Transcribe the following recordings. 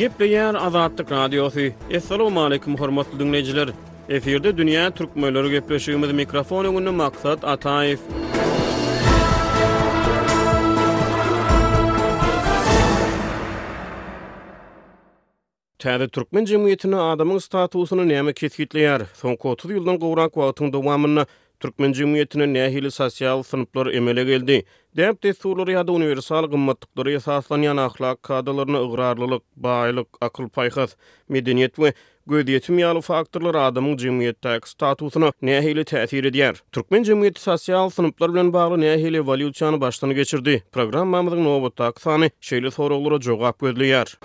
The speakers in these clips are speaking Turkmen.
Gepleýär Azatlyk Radiosy. Assalamualaikum hormatly dinleýjiler. Efirde dünýä türkmenleri gepleşigimiz mikrofon öňünde maksat Ataýew. Täze türkmen jemgyýetinde adamyň statusyny näme kesgitleýär? Soňky otuz ýyldan gowrak wagtyň dowamynda türkmen jemgyýetinde nähili sosial synplar emele geldi? Däp-dessurlara ýa-da uniwersal gymmatlyklara esaslanýan ahlak kadalaryna ygrarlylyk, baýlyk, akyl-paýhas, medeniýet we gözýetim ýaly faktorlar adamyň jemgyýetdäki statusyna nähili täsir edýär? Türkmen jemgyýeti sosial synplar bilen bagly nähili ewolýusiýany başdan geçirdi? Programmamyzyň nobatdaky sany şeýle soraglara jogap gözleýär.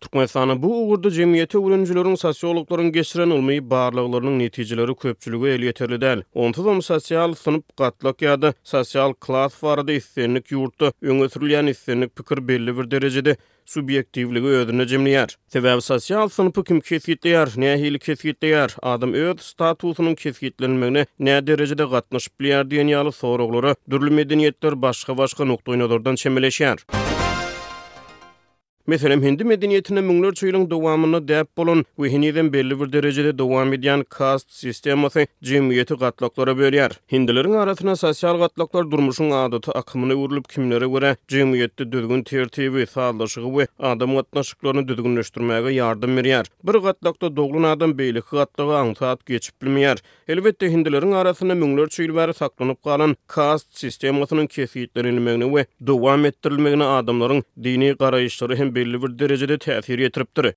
Türkmenistanda bu ugurda jemgyýeti öwrenijileriň, sosiologlaryň geçiren ylmy barlaglarynyň netijeleri köpçülige elýeterli däl. Onsuzam sosial synp, gatlak ýa-da sosial klas barada islendik ýurtda öňe sürülýän islendik pikir belli bir derejede subýektiwligi özünde jemleýär. Sebäbi sosial synpy kim kesgitleýär, nähili kesgitleýär, adam öz statusynyň kesgitlenmegine näderejede gatnaşyp bilýär diýen ýaly soraglara dürli medeniýetler başga-başga nukdaýnazardan çemeleşýär. Meselem, hindi medeniýetinde müňlerçe ýylyň dowamynda däp bolan we henizem belli bir derejede dowam edýän kast sistemasy jemgyýeti gatlaklara bölýär. Hindileriň arasynda sosial gatlaklar durmuşyň adaty akymyna öwrülip, kimlere görä, jemgyýetde düzgün-tertibi, sazlaşygy we adam gatnaşyklaryny düzgünleşdirmäge ýardam berýär. Bir gatlakda doglan adam beýleki gatlaga aňsat geçip bilmeýär. Elbetde, hindileriň arasynda müňlerçe ýyl bäri saklanyp galan kast sistemasynyň kesgitlenilmegine we dowam etdirilmegine adamlaryň dini garaýyşlary hem belli bir derejede täsir ýetiripdir.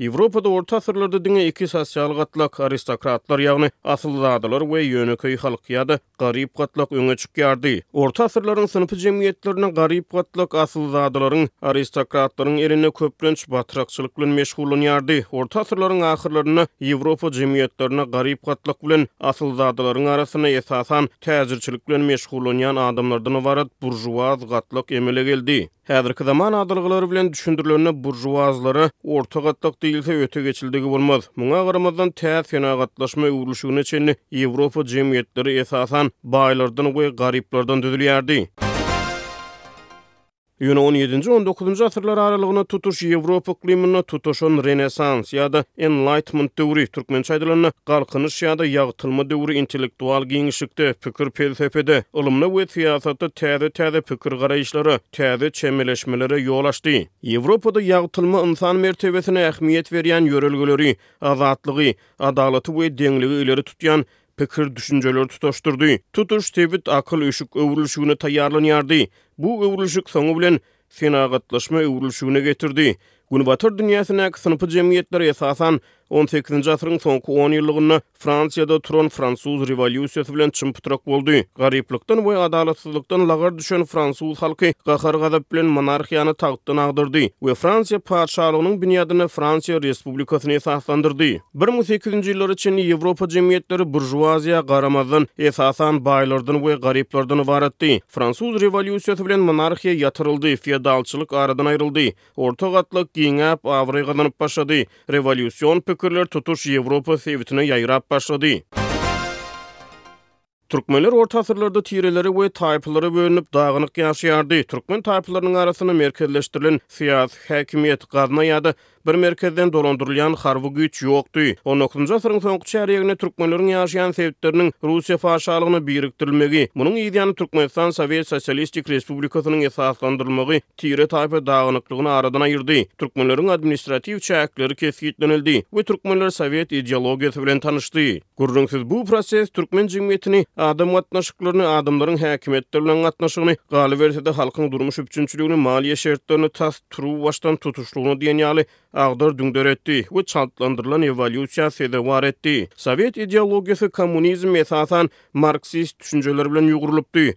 Ýewropada orta asyrlarda diňe iki sosial gatlak, aristokratlar, ýagny asylzadalar we ýönekeý halk ýa-da garyp gatlak öňe çykýardy. Orta asyrlaryň synpy jemgyýetlerinde garyp gatlak asylzadalaryň, aristokratlaryň elinde köplenç batrakçylyk bilen meşgullanýardy. Orta asyrlaryň ahyrlarynda Ýewropa jemgyýetlerinde garyp gatlak bilen asylzadalaryň arasynda esasan täjirçilik bilen meşgullanýan adamlardan ybarat buržuaz gatlak emele geldi. Häzirki zaman adalgalary bilen düşündirilende buržuazlara orta gatlak diýilse öte geçildigi bolmaz. Muňa garamazdan tä senagatlaşma öwrülişigine çenli Ýewropa jemgyýetleri esasan baýlardan we garyplardan düzülýärdi. Ýöne on ýedinji-on dokuzynjy asyrlar aralygynda tutuş Ýewropa yklymynda tutaşan renesans ýa-da Enlaýtment döwri, türkmençe aýdylanda, Galkynyş ýa-da Ýagtylma döwri intellektual giňişlikde, pikir-pelsepede, ylymda we syýasatda täze-täze pikir-garaýyşlara, täze çemeleşmelere ýol açdy. Ýewropada Ýagtylma ynsan mertebesine ähmiýet berýän ýörelgeleri, azatlygy, adalaty we deňligi ileri tutýan pikir-düşünjeleri tutaşdyrdy. Tutuş sebit akyl-üşük öwrülişigine taýýarlanýardy. Bu öwrülişik soňy bilen senagatlaşma öwrülişigine getirdi. Günbatar dünýäsindäki synpy jemgyýetler esasan on sekizinji asyryň soňky onýyllygynda Fransiýada turan Fransuz rewolýusiýasy bilen çym-pytrak boldy. Garyplykdan we adalatsyzlykdan lagar düşen fransuz halky gahar-gazap bilen monarhiýany tagtdan agdardy we Fransiýa patyşalygynyň binýadyna Fransiýa Respublikasyny esaslandyrdy. Bir müň sekiz ýüz ýyllara çenli Ýewropa jemgyýetleri buržuaziýa garamazdan, esasan, baýlardan we garyplardan ybaratdy. Fransuz rewolýusiýasy bilen monarhiýa ýatyryldy, feodalçylyk aradan aýryldy. Orta gatlyk giňäp, abraý gazanyp başlady. Rewolýusion pikirler tutuş Ýewropa sebitine ýaýrap başlady. Türkmenler orta asyrlarda tirelere we taýpalara bölünip, dagynyk ýaşaýardy. Türkmen taýpalarynyň arasynda merkezleşdirilen syýasy häkimiýet, gazna ýa-da bir merkezden dolandyrylýan harby güýç ýokdy. On dokuzynjy asyryň soňky çärýeginde türkmenleriň ýaşaýan sebitleriniň Russiýa paşalygyna birikdirilmegi, munuň ýany Türkmenistan Sowet Sosialistik Respublikasynyň esaslandyrylmagy tire-taýpa dagynyklygyny aradan aýyrdy. Türkmenleriň administratiw çäkleri kesgitlenildi we türkmenler sowet ideologiýasy bilen tanyşdy. Gürrüňsiz bu proses türkmen jemgyýetini, adam gatnaşyklaryny, adamlaryň häkimiýetler bilen gatnaşygyny, galyberse-de halkyň durmuş üpjünçiligini, maliýe şertlerini tas turuwbaşdan tutuşlygyna diýen ýaly agdar-düňder etdi we çaltlandyrylan ewolýusiýa sezewar etdi. Sowet ideologiýasy, kommunizm, esasan, marksist düşünjeler bilen ýugrulypdy.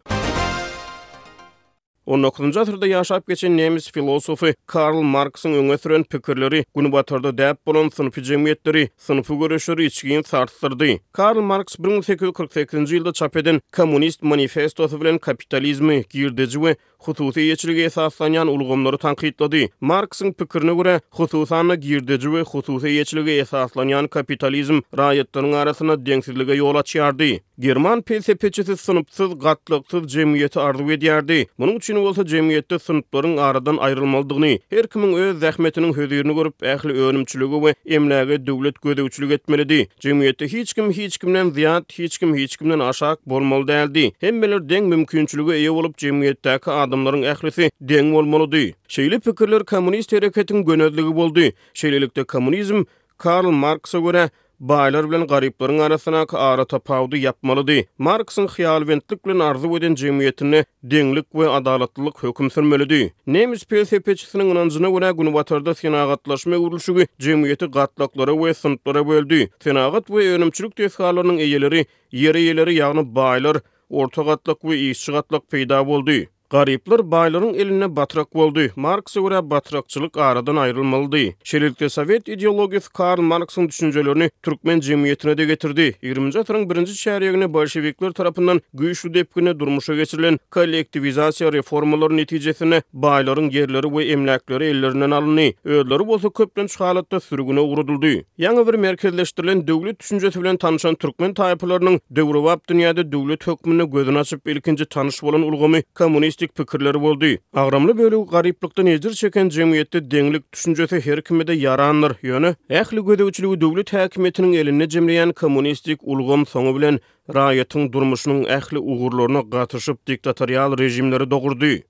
On dokuzynjy asyrda ýaşap geçen nemes filosofy Karl Marksyň öňe süren pikirleri Günbatarda däp bolan synpy jemgyýetleri, synpy göreşleri içgin sarsdyrdy. Karl Marks bir müň sekiz ýüz kyrk sekizinji ýylda çap eden Kommunist manifestosy bilen kapitalizmi, girdeji we hususy eýeçilige esaslanýan ulgamlary tankytlady. Marksyň pikirine görä, hususan-da, girdeji we hususy eýeçilige esaslanýan kapitalizm raýatlaryň arasynda deňsizlige ýol açýardy. German pelsepeçisi synpsyz, gatlaksyz jemgyýeti arzuw edýärdi, munuň üçin bolsa jemgyýetde synplaryň aradan aýrylmalydygyny, her kimiň öz zähmetiniň hözirini görüp, ähli önümçilige we emläge döwlet gözegçilik etmelidi. Jemgyýetde hiç kim hiç kimden zyýat, hiç kim hiç kimden aşak bolmaly däldi. Hemmeler deň mümkinçilige eýe bolup, jemgyýetdäki adamlaryň ählisi deň bolmalydy. Şeýle pikirler kommunist hereketiň gönezligi boldy. Şeýlelikde kommunizm Karl Marksa görä, baýlar bilen garyplaryň arasyndaky aratapawudy ýapmalydy. Marksyň hyýalbentlik bilen arzuw eden jemgyýetinde deňlik we adalatlylyk höküm sürmelidi. Nemes pelsepeçisiniň ynanjyna görä, Günbatarda senagatlaşma öwrülişigi jemgyýeti gatlaklara we synplara böldi. Senagat we önümçilik desgalarynyň eýeleri, ýer eýeleri, ýagny baýlar, orta gatlak we işçi gatlak peýda boldy. Garyplar baýlaryň elinde batrak boldy. Marksa görä batrakçylyk aradan aýrylmalydy. Şeýlelikde sowet ideologiýasy Karl Marksyň düşünjelerini türkmen jemgyýetine-de getirdi. Ýigriminji asyryň birinji çärýeginde bolşewikler tarapyndan güýçli depginde durmuşa geçirilen kollektiwizasiýa reformalary netijesinde baýlaryň ýerleri we emläkleri ellerinden alyndy, özleri bolsa köplenç halatda sürgüne ugradyldy. Ýaňy bir merkezleşdirilen döwlet düşünjesi bilen tanyşan türkmen taýpalarynyň döwrebap dünýäde döwlet hökmünde gözüni açyp ilkinji tanyş bolan ulgamy kommunistik pikirleri boldy. Agramly bölegi garyplykdan ejir çeken jemgyýetde deňlik düşünjesi her kime-de ýarandyr, ýöne ähli gözegçiligi döwlet häkimiýetiniň elinde jemleýän kommunistik ulgam soňy bilen raýatyň durmuşynyň ähli ugurlaryna gatyşyp diktatorial režimleri dogurdy.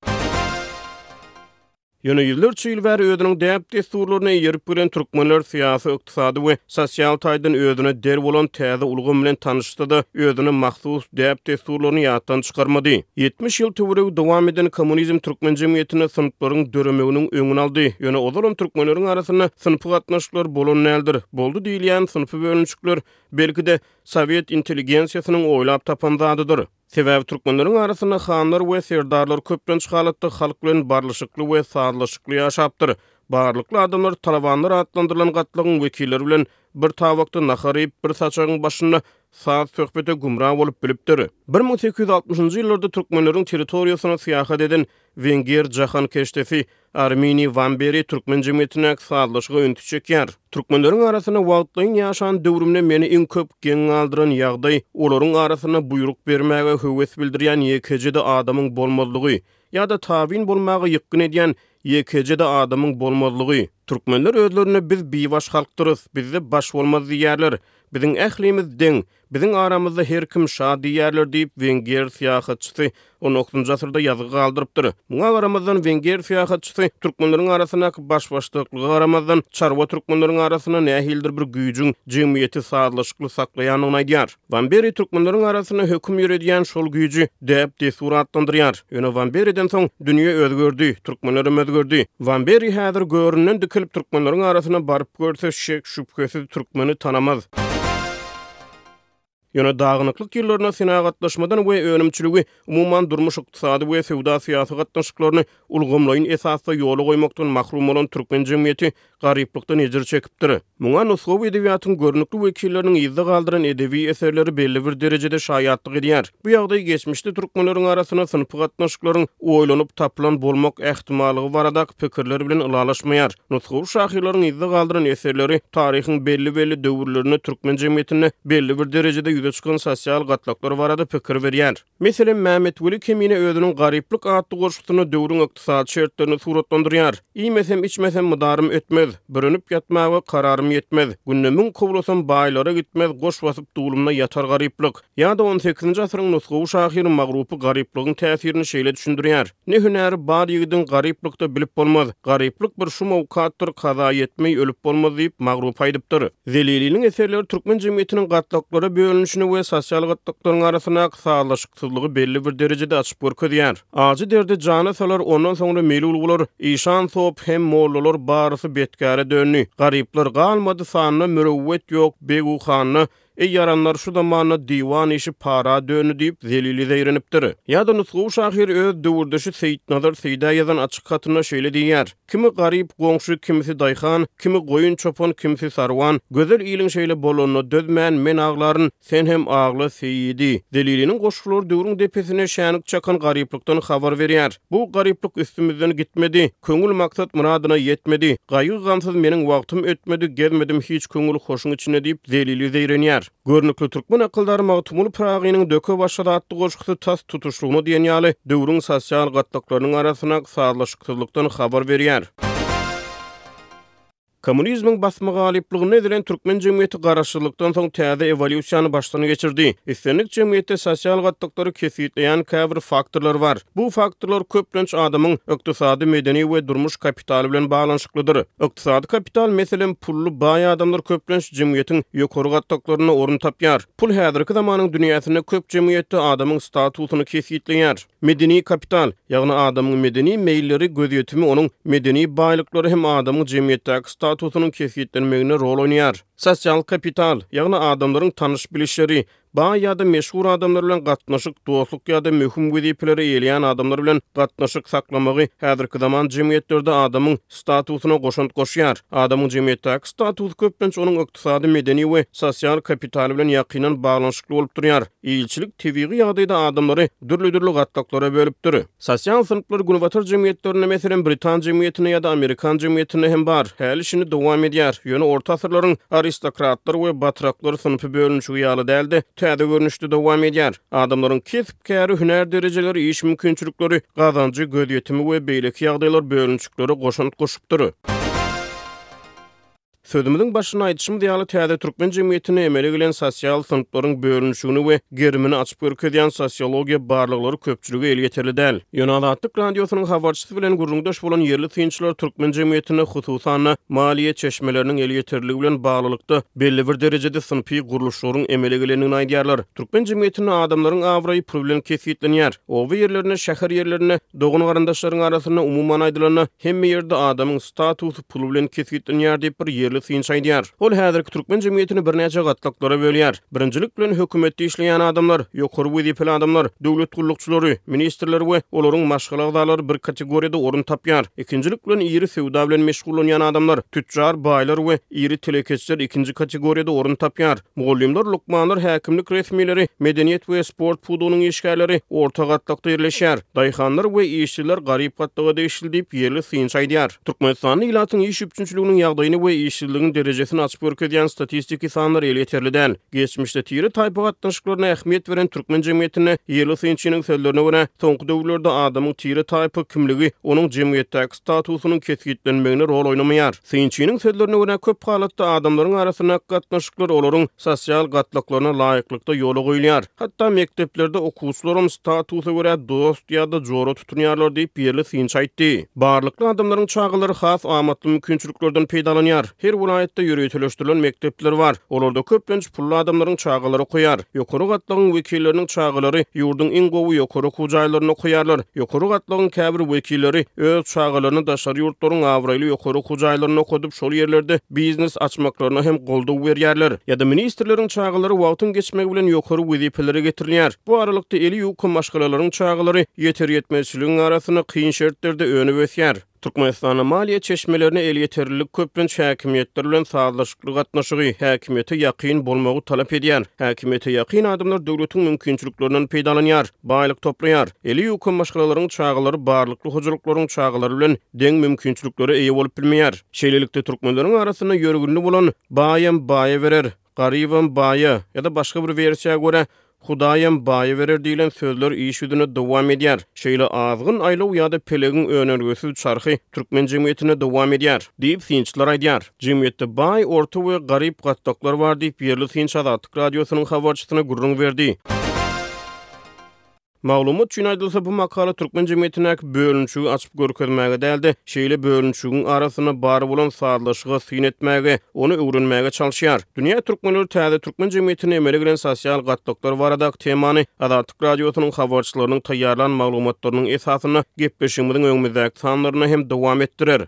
Ýöne ýüzlerçe ýyl bäri özüniň däp-dessurlaryna eýerip gelen türkmenler syýasy, ykdysady we sosial taýdan özüne der bolan täze ulgam bilen tanyşsa-da, özüne mahsus däp-dessurlaryny ýatdan çykarmady. Ýetmiş ýyl töweregi dowam eden kommunizm türkmen jemgyýetinde synplaryň döremeginiň öňüni aldy. Ýöne ozalam türkmenleriň arasynda synpy gatnaşyklar bolan däldir. Boldy diýilýän synpy bölünişikler, belki-de, sowet intelligensiýasynyň oýlap tapan zadydyr. Sebäbi türkmenleriň arasynda hanlar we serdarlar köplenç halatda halk bilen barlyşykly we sazlaşykly ýaşapdyr. Barlykly adamlar talabanlar atlandyrylan gatlagyň wekilleri bilen bir tabakda nahar iýip, bir saçagyň başynda saz-söhbete gümra bolup bilipdir. Bir müň sekiz ýüz altmyşynjy ýyllarda türkmenleriň territoriýasyna syýahat eden wenger jahankeşdesi Armini Wamberi türkmen jemgyýetindäki sazlaşyga ünsi çekýär. Türkmenleriň arasynda wagtlaýyn ýaşan döwrümde meni iň köp geň galdyran ýagdaý, olaryň arasynda buýruk bermäge höwes bildirýän ýekeje-de adamyň bolmazlygy ýa-da tabyn bolmaga ýykgyn edýän ýekeje-de adamyň bolmazlygy. Türkmenler özlerine biz bibaş halkdyrys, bizde baş bolmaz diýýärler. Biziň ählimiz deň, Biziň aramyzda her kim şa diýýärler diýip, wenger syýahatçysy on dokuzynjy asyrda ýazgy galdyrypdyr. Muňa garamazdan, wenger syýahatçysy türkmenleriň arasyndaky baş-başdaklyga garamazdan, çarwa türkmenleriň arasynda nähilidir bir güýjüň jemgyýeti sazlaşykly saklaýandygyny aýdýar. Wamberi türkmenleriň arasynda höküm ýöredýän şol güýji däp-dessur atlandyrýar. Ýöne Wamberiden soň dünýe özgerdi, türkmenlerem özgerdi. Wamberi häzir göründen dikilip türkmenleriň arasyna baryp görse, şek-şübhesiz türkmeni tanamaz. Ýöne dagynyklyk ýyllarynda senagatlaşmadan we önümçiligi, umuman, durmuş-ykdysady we söwda-syýasy gatnaşyklaryny ulgamlaýyn esasda ýola goýmakdan mahrum bolan türkmen jemgyýeti garyplykdan ejir çekipdir. Muňa nusgawy edebiýatyň görnükli wekilleriniň yzda galdyran edebi eserleri belli bir derejede şaýatlyk edýär. Bu ýagdaý geçmişde türkmenleriň arasynda synpy gatnaşyklaryň oýlanyp tapylan bolmak ähtimallygy baradaky pikirler bilen ylalaşmaýar. Nusgawy şahyrlaryň yzda galdyran eserleri taryhyň belli-belli döwürlerinde türkmen jemgyýetinde belli bir derejede ýüze çykan sosial gatlaklar barada pikir berýär. Meselem, Mämmetweli Kemine özüniň Garyplyk atly goşgusynda döwrüň ykdysady şertlerini suratlandyrýar, Iýmesem-içmesem mydarym ötmez, Bürenip ýatmaga kararym ýetmez, Günde müň kowlasam baýlara gitmez, Goş basyp dulumda ýatar garyplyk. Ýa-da on sekizinji asyryň nusgawy şahyry Magrupy garyplygyň täsirini şeýle düşündirýär, Ne hünäri bar ýigidiň garyplykda bilip bolmaz, Garyplyk bir şum owkatdyr, kaza ýetmeý ölüp bolmaz diýip, Magrup aýdypdyr. Zeliliniň eserleri türkmen jemgyýetiniň gatlaklara bölünişini we sosial gatlaklaryň arasyndaky sazlaşyksyzlygy belli bir derejede açyp görkezýär. Ajy derdi jana salar, ondan soňra melul bolar, Işan sop hem mollalar barysy betkäre döndi. Garyplar galmady sanda, mürewwet ýok beg-u handa, Eý, ýaranlar, şu zamanda diwan işi para döndi diýip, zelili zeýrenipdir. Ýa-da nusgawy şahyr öz döwürdeşi Seýitnazar Seýdä ýazan açyk hatynda şeýle diýýär, Kimi garyp goňşy, kimisi daýhan, kimi goýun çopan, kimsi sarwan, gözel iliň şeýle bolanyna dözmän, men aglaryn, sen hem agla, Seýidi. Zeliliniň goşgulary döwrüň depesine şänik çakan garyplykdan habar berýär. Bu garyplyk üstümizden gitmedi, Köňül maksat-myradyna ýetmedi, Gaýgy-gamsyz meniň wagtym ötmedi, Gezmedim hiç köňül hoşuň içinde diýip, Zelili zeýrenýär. Görnükli türkmen akyldary Magtymguly Pyragynyň Döke başlady atly goşgusy tas tutuşlygyna diýen ýaly, döwrüň sosial gatlaklarynyň arasyndaky sazlaşyksyzlykdan habar berýär. Kommunizmiň basma galyplygynda ezilen türkmen jemgyýeti Garaşsyzlykdan soň täze ewolýusiýany başdan geçirdi. Islendik jemgyýetde sosial gatlaklary kesgitleýän käbir faktorlar bar. Bu faktorlar köplenç adamyň ykdysady, medeni we durmuş kapitaly bilen baglanyşyklydyr. Ykdysady kapital, meselem, pully, baý adamlar köplenç jemgyýetiň ýokary gatlaklarynda orun tapýar. Pul häzirki zamanyň dünýäsinde köp jemgyýetde adamyň statusyny kesgitleýär. Medeni kapital, ýagny adamyň medeni meýilleri, gözýetimi, onuň medeni baýlyklary hem adamyň jemgyýetdäki statusynyň kesgitlenmeginde rol oýnaýar. Sosial kapital, ýagny adamlaryň tanyş-bilişleri, baý ýa-da meşhur adamlar bilen gatnaşyk, dostluk ýa-da möhüm wezipeleri eýeleýän adamlar bilen gatnaşyk saklamagy häzirki zaman jemgyýetlerde adamyň statusyna goşant goşýar. Adamyň jemgyýetdäki statusy köplenç onuň ykdysady, medeni we sosial kapitaly bilen ýakyndan baglanyşykly bolup durýar. Ilçilik tebigy ýagdaýda adamlary dürli-dürli gatlaklara bölüpdir. Sosial synplar günbatar jemgyýetlerinde, meselem, britan jemgyýetinde ýa-da amerikan jemgyýetinde hem bar, häli-şindi dowam edýär, ýöne orta asyrlaryň aristokratlar we batraklar synpy bölünişigi ýaly däl-de, täze görnüşde dowam edýär. Adamlaryň kesp-käri, hünär derejeleri, iş mümkinçilikleri, gazanjy, gözýetimi we beýleki ýagdaýlar bölünişiklere goşant goşupdyr. Sözümiziň başynda aýdyşymyz ýaly, täze türkmen jemgyýetinde emele gelen sosial synplaryň bölünişigini we gerimini açyp görkezýän sosiologiýa barlaglary köpçülige elýeterli däl. Ýöne Azatlyk Radiosynyň habarçysy bilen gürrüňdeş bolan ýerli synçylar türkmen jemgyýetinde hususan-da maliýe çeşmeleriniň elýeterliligi bilen baglylykda belli bir derejede synpy gurluşlaryň emele gelendigini aýdýarlar. Türkmen jemgyýetinde adamlaryň abraýy pul bilen kesgitlenýär. Oba ýerlerinde, şäher ýerlerinde, Dogan-garyndaşlaryň arasynda, umuman aýdylanda, hemme ýerde adamyň statusy pul bilen kesgitlenýär diýip, bir ýerli synçy aýdýar. Ol häzirki türkmen jemgyýetini birnäçe gatlaklara bölýär. Birinjilik bilen, hökümetde işleýän adamlar, ýokary wezipeli adamlar, döwlet gullukçylary, ministrler we olaryň maşgala agzalary bir kategoriýada orun tapýar. Ikinjilik bilen, iri söwda bilen meşgullanýan adamlar, tütjar, baýlar we iri telekeçiler ikinji kategoriýada orun tapýar. Mugallymlar, lukmanlar, häkimlik resmileri, medeniýet we sport pudagynyň işgärleri orta gatlakda ýerleşýär. Daýhanlar we işsizler garyp gatlaga degişli diýip, ýerli synçy aýdýar. Türkmenistanda ilatyň iş üpjünçiliginiň ýagdaýyny we işsizligiň derejesini açyp görkezýän statistiki sanlar elýeterli däl. Geçmişde tire-taýpa gatnaşyklaryna ähmiýet beren türkmen jemgyýetinde, ýerli synçynyň sözlerine görä, soňky döwürlerde adamyň tire-taýpa kimligi onuň jemgyýetdäki statusynyň kesgitlenmeginde rol oýnamaýar. Synçynyň sözlerine görä, köp halatda adamlaryň arasyndaky gatnaşyklar olaryň sosial gatlaklaryna laýyklykda ýola goýulýar. Hatda mekdeplerde okuwçylaram statusa görä dost ýa-da jora tutunýarlar diýip, ýerli synçy aýtdy. Barlykly adamlaryň çagalary has amatly mümkinçiliklerden peýdalanýar. Her welaýatda ýöriteleşdirilen mekdepler bar. Olarda köplenç pully adamlaryň çagalary okaýar. Ýokary gatlagyň wekilleriniň çagalary ýurduň iň gowy ýokary okuw jaýlarynda okaýarlar. Ýokary gatlagyň käbir wekilleri öz çagalaryny daşary ýurtlaryň abraýly ýokary okuw jaýlarynda okadyp, şol ýerlerde biznes açmaklaryna hem goldaw berýärler. Ýa-da ministrleriň çagalary wagtyň geçmegi bilen ýokary wezipelere getirilýär. Bu aralykda eli ýuka maşgalalaryň çagalary ýeter-ýetmezçiligiň arasynda kyn şertlerde önüp ösýär. Türkmenistanda maliýe çeşmelerine elýeterlilik köplenç häkimiýetler bilen sazlaşykly gatnaşygy, häkimiýete ýakyn bolmagy talap edýär. Häkimiýete ýakyn adamlar döwletiň mümkinçiliklerinden peýdalanýar, baýlyk toplaýar. Eli ýukan maşgalalaryň çagalary barlykly hojalyklaryň çagalary bilen deň mümkinçiliklere eýe bolup bilmeýär. Şeýlelikde, türkmenleriň arasynda ýörgünli bolan, Baýam baýa berer, Garybam baýa, ýa-da başga bir wersiýa görä, Hudaýam baýa berer diýlen sözler iş ýüzünde dowam edýär. Şeýle azgyn aýlaw ýa-da pelegiň önergisiz çarhy türkmen jemgyýetinde dowam edýär, diýip, synçylar aýdýar. Jemgyýetde baý, orta we garyp gatlaklar bar, diýip, ýerli synçy Azatlyk Radiosynyň habarçysyna gürrüň berdi. Maglumat üçin aýdylsa, bu makala türkmen jemgyýetindäki bölünişigi açyp görkezmäge däl-de, şeýle bölünişigiň arasynda bar bolan sazlaşyga syn etmäge, ony öwrenmäge çalyşýar. Dünýä türkmenleri täze türkmen jemgyýetinde emele gelen sosial gatlaklar baradaky temany Azatlyk Radiosynyň habarçylarynyň taýýarlan maglumatlarynyň esasynda gepleşigimiziň öňümizdäki sanlarynda hem dowam etdirer.